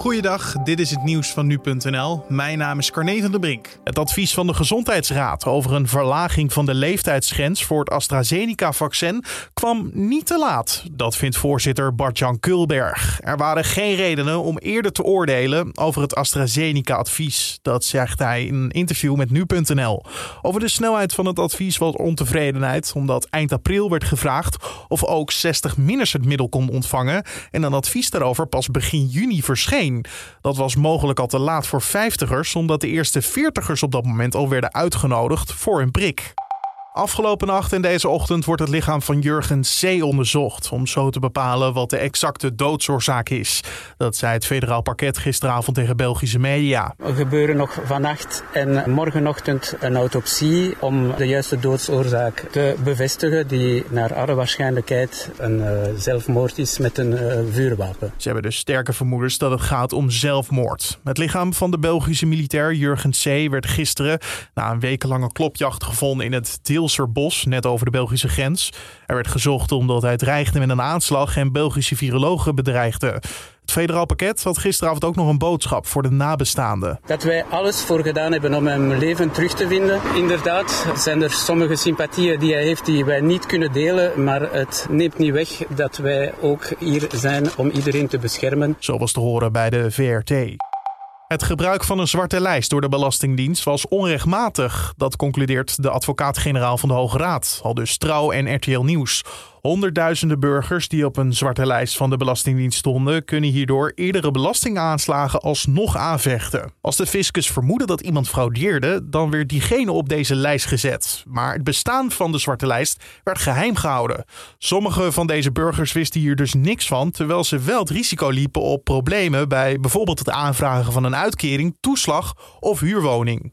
Goeiedag, dit is het nieuws van nu.nl. Mijn naam is Carne van der Brink. Het advies van de Gezondheidsraad over een verlaging van de leeftijdsgrens voor het AstraZeneca-vaccin kwam niet te laat. Dat vindt voorzitter Bart-Jan Kulberg. Er waren geen redenen om eerder te oordelen over het AstraZeneca-advies. Dat zegt hij in een interview met nu.nl. Over de snelheid van het advies was ontevredenheid, omdat eind april werd gevraagd of ook 60-minners het middel kon ontvangen en een advies daarover pas begin juni verscheen. Dat was mogelijk al te laat voor vijftigers, omdat de eerste veertigers op dat moment al werden uitgenodigd voor een prik. Afgelopen nacht en deze ochtend wordt het lichaam van Jurgen C. onderzocht. Om zo te bepalen wat de exacte doodsoorzaak is. Dat zei het federaal parket gisteravond tegen Belgische media. Er gebeuren nog vannacht en morgenochtend een autopsie. om de juiste doodsoorzaak te bevestigen. die naar alle waarschijnlijkheid een uh, zelfmoord is met een uh, vuurwapen. Ze hebben dus sterke vermoedens dat het gaat om zelfmoord. Het lichaam van de Belgische militair Jurgen C. werd gisteren. na een wekenlange klopjacht gevonden in het deel Bos, net over de Belgische grens. Er werd gezocht omdat hij dreigde met een aanslag en Belgische virologen bedreigde. Het federaal pakket had gisteravond ook nog een boodschap voor de nabestaanden. Dat wij alles voor gedaan hebben om hem leven terug te vinden. Inderdaad zijn er sommige sympathieën die hij heeft die wij niet kunnen delen. Maar het neemt niet weg dat wij ook hier zijn om iedereen te beschermen. Zo was te horen bij de VRT. Het gebruik van een zwarte lijst door de Belastingdienst was onrechtmatig. Dat concludeert de advocaat-generaal van de Hoge Raad, al dus Trouw en RTL Nieuws. Honderdduizenden burgers die op een zwarte lijst van de Belastingdienst stonden, kunnen hierdoor eerdere belastingaanslagen alsnog aanvechten. Als de fiscus vermoedde dat iemand fraudeerde, dan werd diegene op deze lijst gezet. Maar het bestaan van de zwarte lijst werd geheim gehouden. Sommige van deze burgers wisten hier dus niks van, terwijl ze wel het risico liepen op problemen bij bijvoorbeeld het aanvragen van een uitkering, toeslag of huurwoning.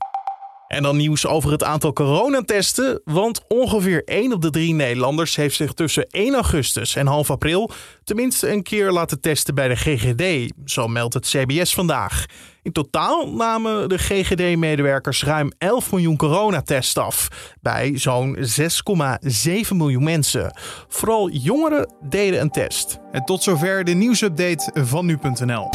En dan nieuws over het aantal coronatesten. Want ongeveer 1 op de 3 Nederlanders heeft zich tussen 1 augustus en half april tenminste een keer laten testen bij de GGD. Zo meldt het CBS vandaag. In totaal namen de GGD-medewerkers ruim 11 miljoen coronatests af. Bij zo'n 6,7 miljoen mensen. Vooral jongeren deden een test. En tot zover de nieuwsupdate van nu.nl.